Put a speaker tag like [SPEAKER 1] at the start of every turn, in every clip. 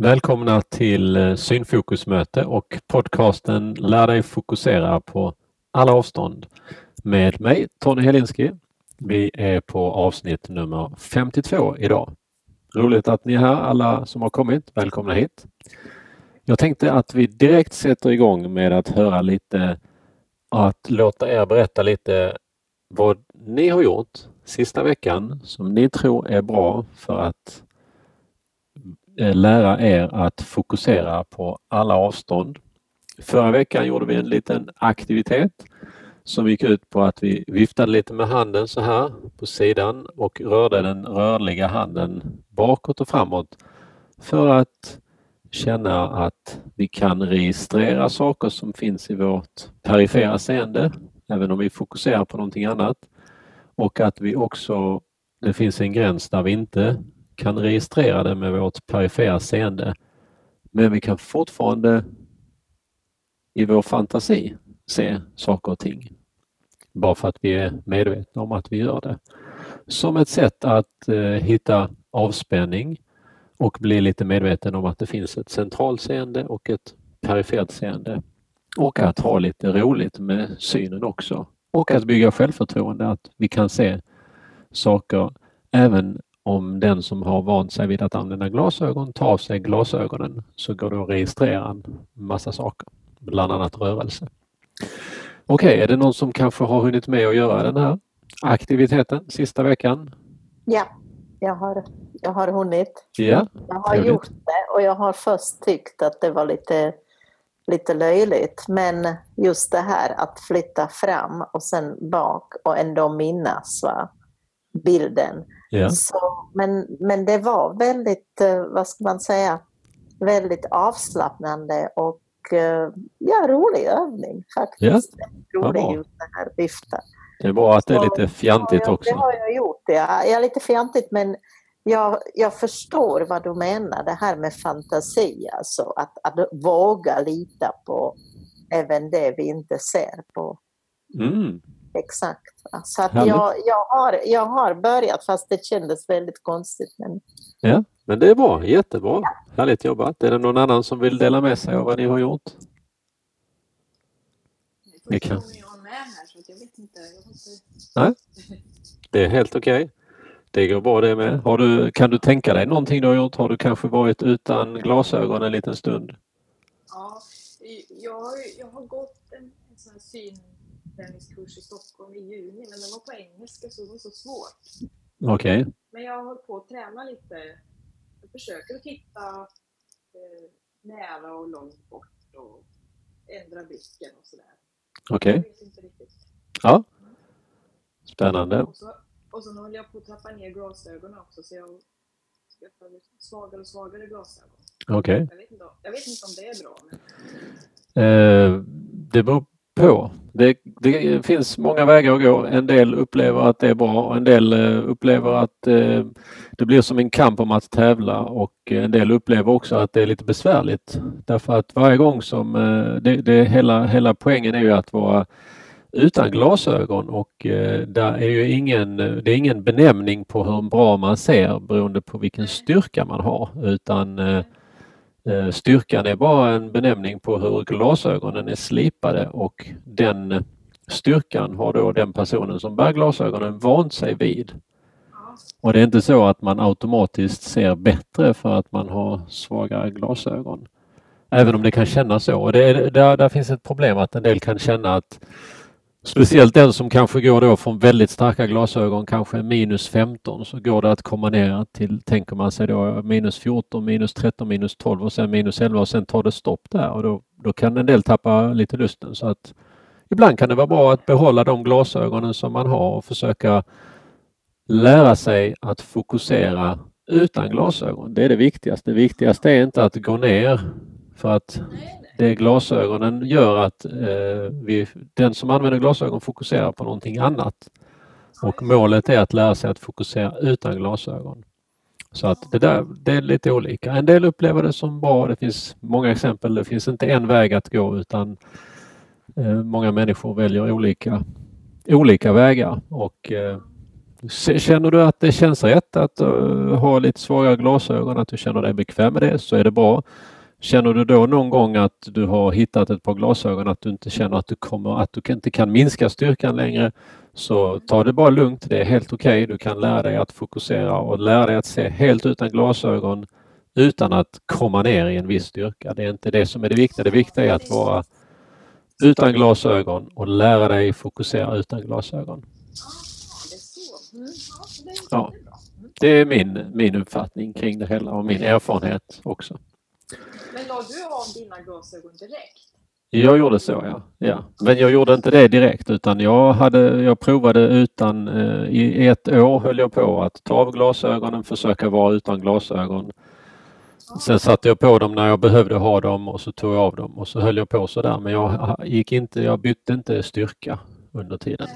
[SPEAKER 1] Välkomna till eh, synfokusmöte och podcasten Lär dig fokusera på alla avstånd med mig Tony Helinski. Vi är på avsnitt nummer 52 idag. Roligt att ni är här alla som har kommit. Välkomna hit. Jag tänkte att vi direkt sätter igång med att höra lite, att låta er berätta lite vad ni har gjort sista veckan som ni tror är bra för att Eh, lära er att fokusera på alla avstånd. Förra veckan gjorde vi en liten aktivitet som gick ut på att vi viftade lite med handen så här på sidan och rörde den rörliga handen bakåt och framåt för att känna att vi kan registrera saker som finns i vårt perifera seende, även om vi fokuserar på någonting annat. Och att vi också, det finns en gräns där vi inte kan registrera det med vårt perifera seende. Men vi kan fortfarande i vår fantasi se saker och ting. Bara för att vi är medvetna om att vi gör det. Som ett sätt att eh, hitta avspänning och bli lite medveten om att det finns ett centralt seende och ett perifert seende. Och att ha lite roligt med synen också. Och att bygga självförtroende, att vi kan se saker även om den som har vant sig vid att använda glasögon tar av sig glasögonen så går det att registrera en massa saker, bland annat rörelse. Okej, okay, är det någon som kanske har hunnit med att göra den här aktiviteten sista veckan?
[SPEAKER 2] Ja, jag har, jag har hunnit.
[SPEAKER 1] Ja,
[SPEAKER 2] jag har trevligt. gjort det och jag har först tyckt att det var lite, lite löjligt men just det här att flytta fram och sen bak och ändå minnas va? bilden
[SPEAKER 1] Yeah.
[SPEAKER 2] Så, men, men det var väldigt, eh, vad ska man säga, väldigt avslappnande och eh, ja, rolig övning faktiskt.
[SPEAKER 1] Ja.
[SPEAKER 2] Rolig just det här vifta.
[SPEAKER 1] Det är bra att det är lite fjantigt
[SPEAKER 2] ja,
[SPEAKER 1] också.
[SPEAKER 2] Det har jag gjort. Ja. Jag är lite fjantigt men jag, jag förstår vad du menar, det här med fantasi, alltså att, att våga lita på även det vi inte ser på.
[SPEAKER 1] Mm.
[SPEAKER 2] Exakt. Så att jag, jag, har, jag har börjat fast det kändes väldigt konstigt. Men...
[SPEAKER 1] Ja, men det är bra. Jättebra. Ja. Härligt jobbat. Är det någon annan som vill dela med sig av vad ni har gjort?
[SPEAKER 3] Det kan.
[SPEAKER 1] Nej, det är helt okej. Okay. Det går bra det med. Har du, kan du tänka dig någonting du har gjort? Har du kanske varit utan glasögon en liten stund?
[SPEAKER 3] Ja, jag har, jag har gått en, en sån här syn träningskurs i Stockholm i juni, men den var på engelska så det var så svårt.
[SPEAKER 1] Okej. Okay.
[SPEAKER 3] Men jag har hållit på att träna lite. Jag försöker att titta eh, nära och långt bort och ändra blicken och sådär.
[SPEAKER 1] Okej. Okay. Ja. Spännande.
[SPEAKER 3] Och så, och så håller jag på att trappa ner glasögonen också så jag skaffar svagare och svagare glasögon.
[SPEAKER 1] Okej.
[SPEAKER 3] Okay. Jag, jag, vet inte om det är bra. Men...
[SPEAKER 1] Eh, det beror på. Det, det, finns många vägar att gå. En del upplever att det är bra och en del eh, upplever att eh, det blir som en kamp om att tävla och en del upplever också att det är lite besvärligt. Därför att varje gång som eh, det, det, hela, hela poängen är ju att vara utan glasögon och eh, där är ju ingen, det är ingen benämning på hur bra man ser beroende på vilken styrka man har utan Eh, Eh, styrkan är bara en benämning på hur glasögonen är slipade och den styrkan har då den personen som bär glasögonen vant sig vid. Och det är inte så att man automatiskt ser bättre för att man har svagare glasögon. Även om det kan kännas så. Och det är, där, där finns ett problem att en del kan känna att Speciellt den som kanske går då från väldigt starka glasögon, kanske minus 15, så går det att komma ner till, tänker man sig då, minus 14, minus 13, minus 12 och sen minus 11 och sen tar det stopp där och då, då kan en del tappa lite lusten. Så att ibland kan det vara bra att behålla de glasögonen som man har och försöka lära sig att fokusera utan glasögon. Det är det viktigaste. Det viktigaste är inte att gå ner för att det glasögonen gör att eh, vi, den som använder glasögon fokuserar på någonting annat. Och målet är att lära sig att fokusera utan glasögon. Så att det, där, det är lite olika. En del upplever det som bra. Det finns många exempel. Det finns inte en väg att gå utan eh, många människor väljer olika, olika vägar och eh, Känner du att det känns rätt att uh, ha lite svagare glasögon, att du känner dig bekväm med det, så är det bra. Känner du då någon gång att du har hittat ett par glasögon, att du inte känner att du kommer, att du inte kan minska styrkan längre, så ta det bara lugnt. Det är helt okej. Okay. Du kan lära dig att fokusera och lära dig att se helt utan glasögon utan att komma ner i en viss styrka. Det är inte det som är det viktiga. Det viktiga är att vara utan glasögon och lära dig fokusera utan glasögon. Ja, det är min, min uppfattning kring det hela och min erfarenhet också.
[SPEAKER 3] Men la du av dina glasögon direkt?
[SPEAKER 1] Jag gjorde så ja. ja. Men jag gjorde inte det direkt utan jag, hade, jag provade utan, eh, i ett år höll jag på att ta av glasögonen, försöka vara utan glasögon. Sen satte jag på dem när jag behövde ha dem och så tog jag av dem och så höll jag på sådär men jag gick inte, jag bytte inte styrka under tiden.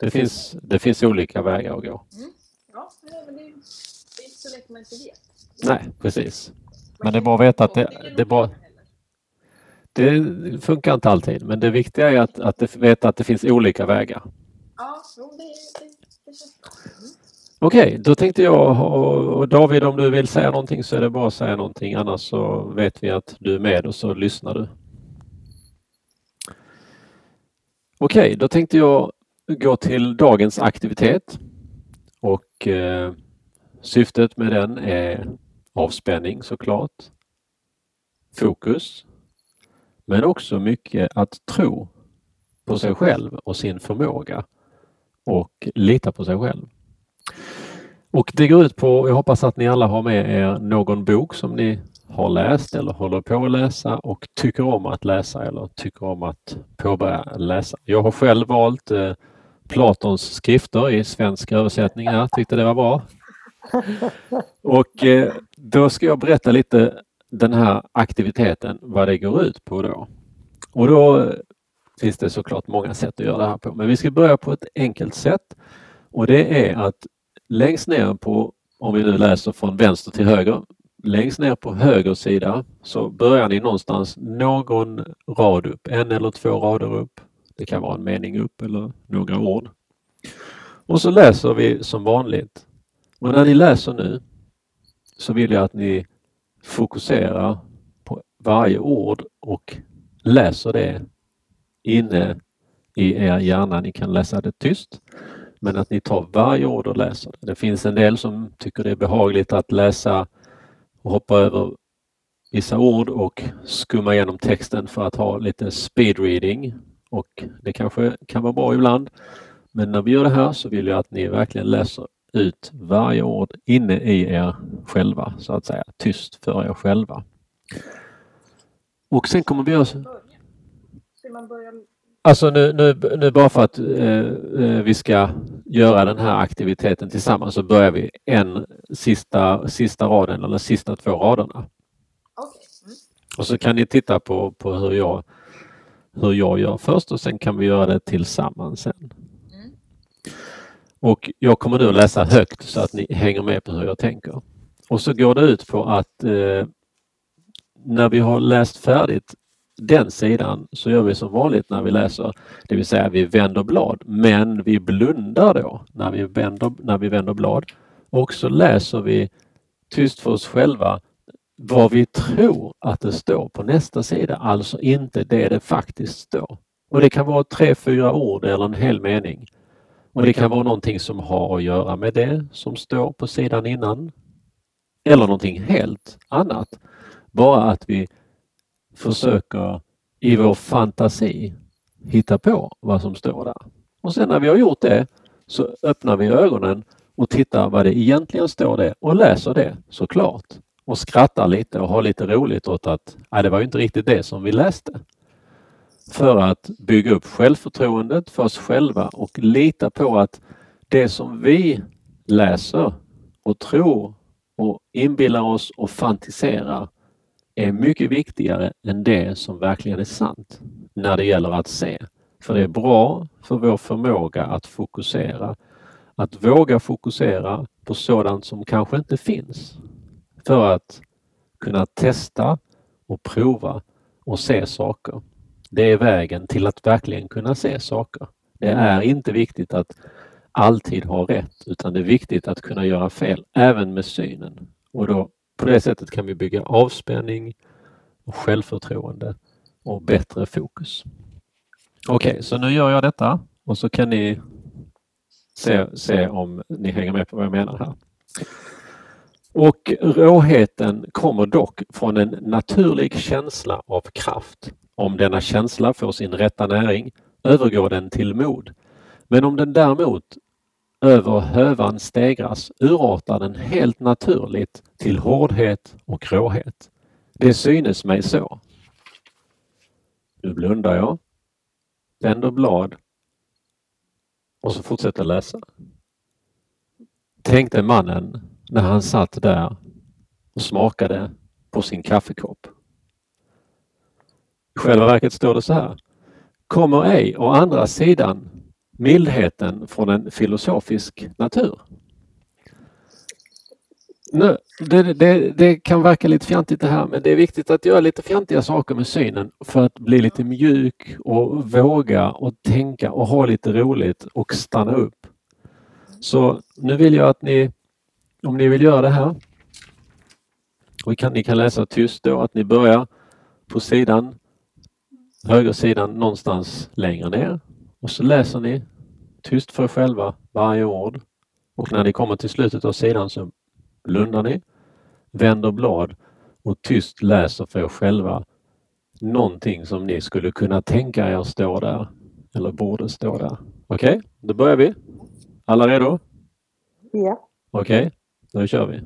[SPEAKER 1] Det finns, det finns olika vägar att gå.
[SPEAKER 3] Mm. Ja, men det är inte så lätt man inte vet.
[SPEAKER 1] Nej, precis. Men det är bara att veta att det, det bara... Det funkar inte alltid, men det viktiga är att, att veta att det finns olika vägar.
[SPEAKER 3] Ja.
[SPEAKER 1] Okej, okay, då tänkte jag, och David om du vill säga någonting så är det bara att säga någonting, annars så vet vi att du är med och så lyssnar du. Okej, okay, då tänkte jag gå till dagens aktivitet och eh, syftet med den är avspänning såklart, fokus, men också mycket att tro på sig själv och sin förmåga och lita på sig själv. Och det går ut på, jag hoppas att ni alla har med er någon bok som ni har läst eller håller på att läsa och tycker om att läsa eller tycker om att påbörja läsa. Jag har själv valt eh, Platons skrifter i svensk översättning här, tyckte det var bra. Och eh, då ska jag berätta lite den här aktiviteten, vad det går ut på då. Och då eh, finns det såklart många sätt att göra det här på, men vi ska börja på ett enkelt sätt och det är att längst ner på, om vi nu läser från vänster till höger, längst ner på höger sida så börjar ni någonstans någon rad upp, en eller två rader upp. Det kan vara en mening upp eller några ord. Och så läser vi som vanligt. Och när ni läser nu så vill jag att ni fokuserar på varje ord och läser det inne i er hjärna. Ni kan läsa det tyst, men att ni tar varje ord och läser det. Det finns en del som tycker det är behagligt att läsa och hoppa över vissa ord och skumma igenom texten för att ha lite speed reading och det kanske kan vara bra ibland. Men när vi gör det här så vill jag att ni verkligen läser ut varje ord inne i er själva, så att säga, tyst för er själva. Och sen kommer vi så. Alltså nu, nu, nu bara för att eh, eh, vi ska göra den här aktiviteten tillsammans så börjar vi en sista, sista raden eller sista två raderna.
[SPEAKER 3] Mm.
[SPEAKER 1] Och så kan ni titta på, på hur, jag, hur jag gör först och sen kan vi göra det tillsammans sen. Och jag kommer nu att läsa högt så att ni hänger med på hur jag tänker. Och så går det ut på att eh, när vi har läst färdigt den sidan så gör vi som vanligt när vi läser, det vill säga vi vänder blad, men vi blundar då när vi vänder, när vi vänder blad. Och så läser vi tyst för oss själva vad vi tror att det står på nästa sida, alltså inte det det faktiskt står. Och det kan vara tre, fyra ord eller en hel mening. Och det kan vara någonting som har att göra med det som står på sidan innan. Eller någonting helt annat. Bara att vi försöker i vår fantasi hitta på vad som står där. Och sen när vi har gjort det så öppnar vi ögonen och tittar vad det egentligen står det och läser det såklart. Och skrattar lite och har lite roligt åt att nej, det var inte riktigt det som vi läste för att bygga upp självförtroendet för oss själva och lita på att det som vi läser och tror och inbillar oss och fantiserar är mycket viktigare än det som verkligen är sant när det gäller att se. För det är bra för vår förmåga att fokusera. Att våga fokusera på sådant som kanske inte finns. För att kunna testa och prova och se saker. Det är vägen till att verkligen kunna se saker. Det är inte viktigt att alltid ha rätt utan det är viktigt att kunna göra fel även med synen. Och då på det sättet kan vi bygga avspänning, och självförtroende och bättre fokus. Okej, okay, så nu gör jag detta och så kan ni se, se om ni hänger med på vad jag menar här. Och råheten kommer dock från en naturlig känsla av kraft. Om denna känsla får sin rätta näring övergår den till mod. Men om den däremot över hövan stegras urartar den helt naturligt till hårdhet och råhet. Det synes mig så. Nu blundar jag, vänder blad och så fortsätter läsa. Tänkte mannen när han satt där och smakade på sin kaffekopp. I själva verket står det så här. Kommer ej å andra sidan mildheten från en filosofisk natur? Nu, det, det, det, kan verka lite fjantigt det här men det är viktigt att göra lite fjantiga saker med synen för att bli lite mjuk och våga och tänka och ha lite roligt och stanna upp. Så nu vill jag att ni, om ni vill göra det här, och kan, ni kan läsa tyst då, att ni börjar på sidan, högersidan någonstans längre ner och så läser ni tyst för er själva varje ord och när ni kommer till slutet av sidan så blundar ni, vänder blad och tyst läser för er själva någonting som ni skulle kunna tänka er står där eller borde stå där. Okej, okay? då börjar vi. Alla redo?
[SPEAKER 2] Ja.
[SPEAKER 1] Okej, okay, då kör vi.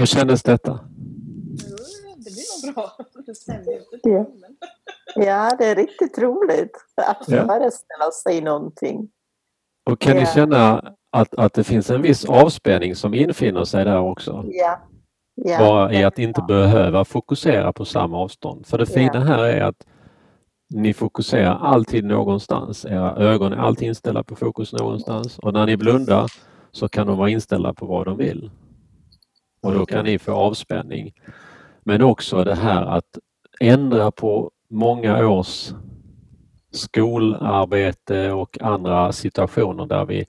[SPEAKER 1] Hur kändes detta?
[SPEAKER 3] Det blir nog bra. Det
[SPEAKER 2] ja. ja, det är riktigt roligt att ja. föreställa sig någonting.
[SPEAKER 1] Och kan ja. ni känna att, att det finns en viss avspänning som infinner sig där också?
[SPEAKER 2] Ja.
[SPEAKER 1] ja. Bara i att inte behöva fokusera på samma avstånd. För det fina här är att ni fokuserar alltid någonstans. Era ögon är alltid inställda på fokus någonstans och när ni blundar så kan de vara inställda på vad de vill och då kan ni få avspänning. Men också det här att ändra på många års skolarbete och andra situationer där vi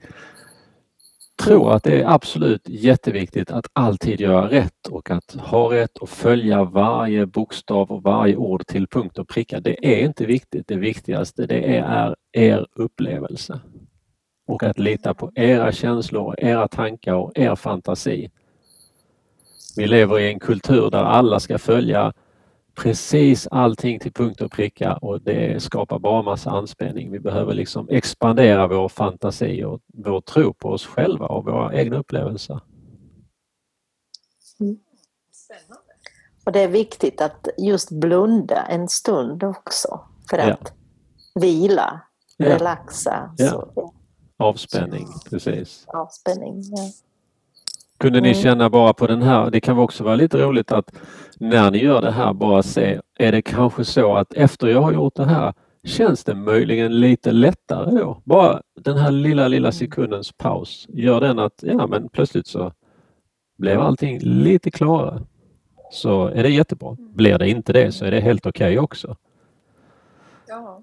[SPEAKER 1] tror att det är absolut jätteviktigt att alltid göra rätt och att ha rätt och följa varje bokstav och varje ord till punkt och pricka. Det är inte viktigt. Det viktigaste det är er upplevelse. Och att lita på era känslor, era tankar och er fantasi. Vi lever i en kultur där alla ska följa precis allting till punkt och pricka och det skapar bara massa anspänning. Vi behöver liksom expandera vår fantasi och vår tro på oss själva och våra egna upplevelser.
[SPEAKER 2] Mm. Och det är viktigt att just blunda en stund också för att ja. vila, relaxa.
[SPEAKER 1] Ja. Så, Avspänning, precis.
[SPEAKER 2] Avspänning, ja.
[SPEAKER 1] Kunde ni känna bara på den här, det kan också vara lite roligt att när ni gör det här bara se, är det kanske så att efter jag har gjort det här känns det möjligen lite lättare då? Bara den här lilla, lilla mm. sekundens paus gör den att, ja men plötsligt så blev allting lite klarare. Så är det jättebra. Mm. Blir det inte det så är det helt okej okay också.
[SPEAKER 2] Ja.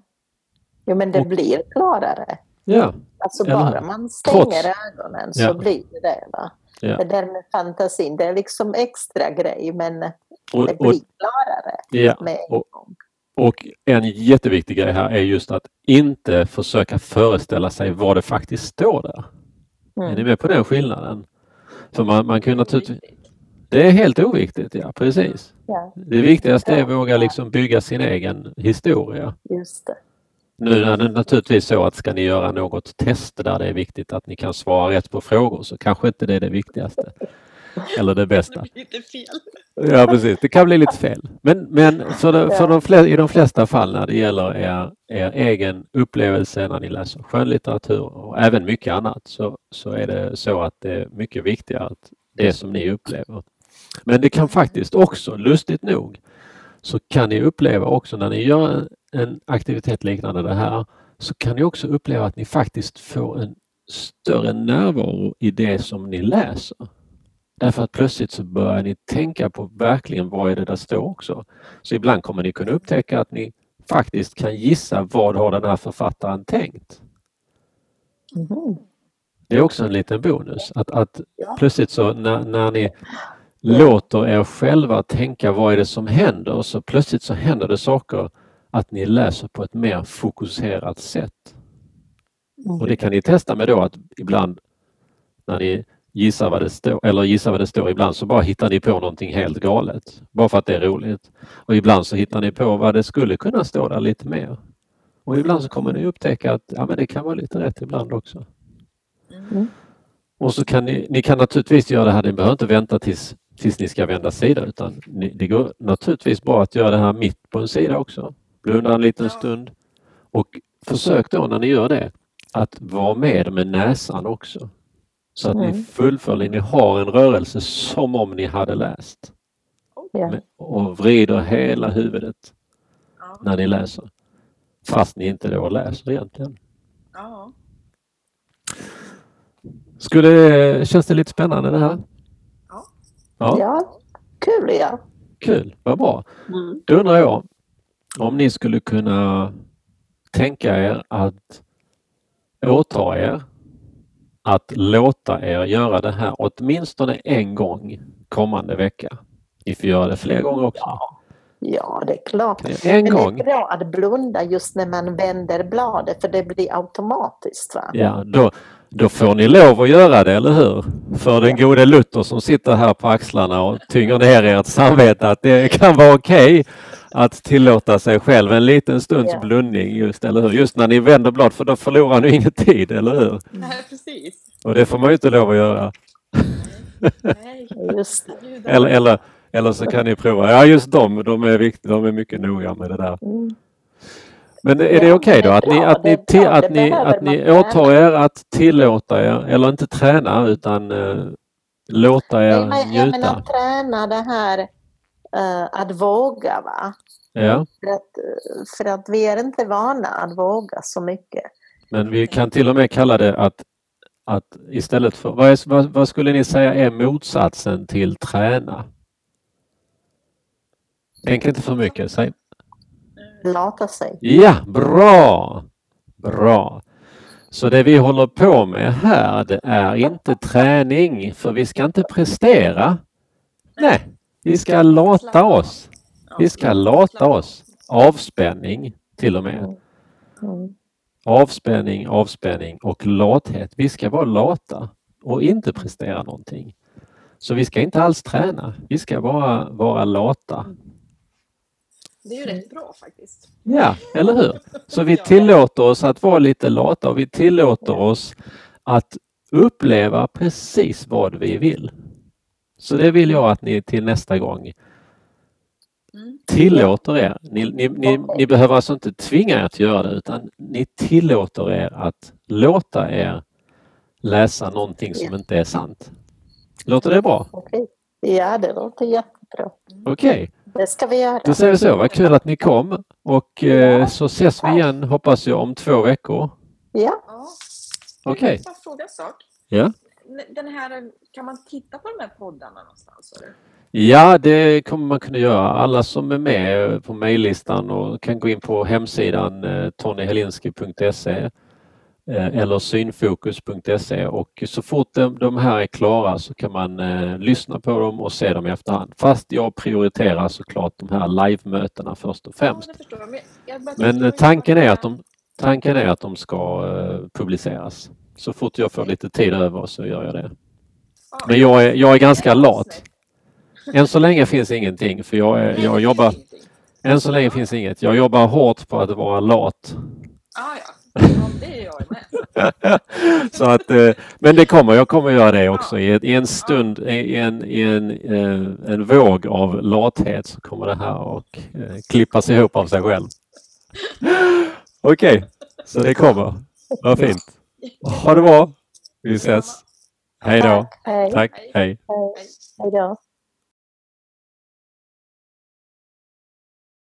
[SPEAKER 2] Jo men det blir klarare.
[SPEAKER 1] Ja.
[SPEAKER 2] Alltså bara man stänger trots, ögonen så ja. blir det det. Va? Ja. Det där med fantasin, det är liksom extra grej men och, det blir och, klarare
[SPEAKER 1] ja, med en och, gång. Och en jätteviktig grej här är just att inte försöka föreställa sig vad det faktiskt står där. Mm. Är ni med på den skillnaden? För man, man kan naturligtvis... Det är helt oviktigt, ja precis. Ja. Det viktigaste är att våga liksom bygga sin egen historia.
[SPEAKER 2] Just det.
[SPEAKER 1] Nu är det naturligtvis så att ska ni göra något test där det är viktigt att ni kan svara rätt på frågor så kanske inte det är det viktigaste. eller det bästa.
[SPEAKER 3] Det lite fel.
[SPEAKER 1] Ja precis, det kan bli lite fel. Men, men för de, för de flesta, i de flesta fall när det gäller er, er egen upplevelse när ni läser skönlitteratur och även mycket annat så, så är det så att det är mycket viktigare att det som ni upplever. Men det kan faktiskt också, lustigt nog, så kan ni uppleva också när ni gör en, aktivitet liknande det här så kan ni också uppleva att ni faktiskt får en större närvaro i det som ni läser. Därför att plötsligt så börjar ni tänka på verkligen vad är det där står också. Så ibland kommer ni kunna upptäcka att ni faktiskt kan gissa vad har den här författaren tänkt.
[SPEAKER 2] Mhm.
[SPEAKER 1] Det är också en liten bonus. Att, att plötsligt så när, när ni låter er själva tänka vad är det som händer så plötsligt så händer det saker att ni läser på ett mer fokuserat sätt. Och det kan ni testa med då att ibland när ni gissar vad det står, eller gissar vad det står, ibland så bara hittar ni på någonting helt galet. Bara för att det är roligt. Och ibland så hittar ni på vad det skulle kunna stå där lite mer. Och ibland så kommer ni upptäcka att ja, men det kan vara lite rätt ibland också.
[SPEAKER 2] Mm.
[SPEAKER 1] Och så kan ni, ni kan naturligtvis göra det här, ni behöver inte vänta tills, tills ni ska vända sida utan ni, det går naturligtvis bra att göra det här mitt på en sida också. Blunda en liten stund och försök då när ni gör det att vara med med näsan också. Så att ni
[SPEAKER 2] Mm.
[SPEAKER 1] fullföljer, ni har en rörelse som om ni hade läst. Med- Och vrider hela huvudet
[SPEAKER 3] Ja.
[SPEAKER 1] när ni läser. Fast ni inte då läser egentligen.
[SPEAKER 3] Ja.
[SPEAKER 1] Skulle, känns det lite spännande det här?
[SPEAKER 3] Ja.
[SPEAKER 1] Ja,
[SPEAKER 2] kul ja.
[SPEAKER 1] kul, vad bra.
[SPEAKER 2] Mm.
[SPEAKER 1] Då undrar jag om ni skulle kunna tänka er att åta er att låta er göra det här åtminstone en gång kommande vecka. Ni får göra det fler gånger också.
[SPEAKER 2] Ja, det är klart.
[SPEAKER 1] En
[SPEAKER 2] Men
[SPEAKER 1] gång,
[SPEAKER 2] det är bra att blunda just när man vänder bladet för det blir automatiskt. Va?
[SPEAKER 1] ja, då, då får ni lov att göra det, eller hur? För den gode Luther som sitter här på axlarna och tynger ner ert samvete att det kan vara okej att tillåta sig själv en liten stunds
[SPEAKER 2] Ja.
[SPEAKER 1] blundning, just, eller hur? Just när ni vänder blad, för då förlorar ni ingen tid, eller hur?
[SPEAKER 3] Nej, precis.
[SPEAKER 1] Och det får man ju inte lov att göra.
[SPEAKER 3] Nej.
[SPEAKER 2] Just det.
[SPEAKER 3] Gud,
[SPEAKER 1] Eller, eller, eller så kan ni prova, ja just de, de är viktiga, de är mycket noga med det där.
[SPEAKER 2] Mm.
[SPEAKER 1] Men är det okej
[SPEAKER 2] det
[SPEAKER 1] då att ni, att ni,
[SPEAKER 2] är
[SPEAKER 1] ti-
[SPEAKER 2] bra,
[SPEAKER 1] att ni, att ni åtar er att tillåta er, eller inte träna utan eh, låta er
[SPEAKER 2] Nej, men jag menar
[SPEAKER 1] njuta?
[SPEAKER 2] träna det här eh, att våga. Va?
[SPEAKER 1] Ja,
[SPEAKER 2] För, att, eh, för att vi är inte vana att våga så mycket.
[SPEAKER 1] men vi kan till och med kalla det att, att istället för, vad, är, vad, vad skulle ni säga är motsatsen till träna? Tänk inte för mycket, säg
[SPEAKER 2] Lata sig.
[SPEAKER 1] Ja, bra! Bra! Så det vi håller på med här, det är inte träning, för vi ska inte prestera. Nej, vi ska lata oss. Vi ska lata oss. Avspänning till och med. Avspänning, avspänning och lathet. Vi ska vara lata och inte prestera någonting. Så vi ska inte alls träna. Vi ska bara vara lata.
[SPEAKER 3] Det är ju rätt bra faktiskt.
[SPEAKER 1] Ja, eller hur? Så vi tillåter oss att vara lite lata och vi tillåter oss att uppleva precis vad vi vill. Så det vill jag att ni till nästa gång
[SPEAKER 3] Mm.
[SPEAKER 1] tillåter er. Ni, ni, ni, ni behöver alltså inte tvinga er att göra det utan ni tillåter er att låta er läsa någonting som inte är sant. Låter det bra?
[SPEAKER 2] Okej. Ja, det låter jättebra.
[SPEAKER 1] Okej,
[SPEAKER 2] Det ska vi göra.
[SPEAKER 1] då säger vi så. Vad kul att ni kom och eh, så ses vi igen hoppas jag om två veckor.
[SPEAKER 2] Ja.
[SPEAKER 1] Okej.
[SPEAKER 3] Jag får fråga en sak.
[SPEAKER 1] Ja.
[SPEAKER 3] Den här, kan man titta på de här poddarna någonstans? Eller?
[SPEAKER 1] Ja, det kommer man kunna göra. Alla som är med på mejllistan och kan gå in på hemsidan eh, tonyhelinski.se eller synfokus.se och så fort de, här är klara så kan man eh, lyssna på dem och se dem i efterhand. Fast jag prioriterar såklart de här live-mötena först och främst.
[SPEAKER 3] Men,
[SPEAKER 1] eh, tanken är att de, tanken är att de ska eh, publiceras. Så fort jag får lite tid över så gör jag det. Men jag är, jag är ganska lat. Än så länge finns ingenting för jag, är, jag jobbar än så länge finns inget. Jag jobbar hårt på att vara lat.
[SPEAKER 3] Ja. Det är jag.
[SPEAKER 1] Så att, eh, men det kommer, jag kommer göra det också. I, en stund, i en, i en, eh, en våg av lathet så kommer det här och eh, klippas ihop av sig själv. Okej, så det kommer. Vad fint. Ha det bra. Vi ses. Hej då.
[SPEAKER 2] Tack. Hej. Hej då.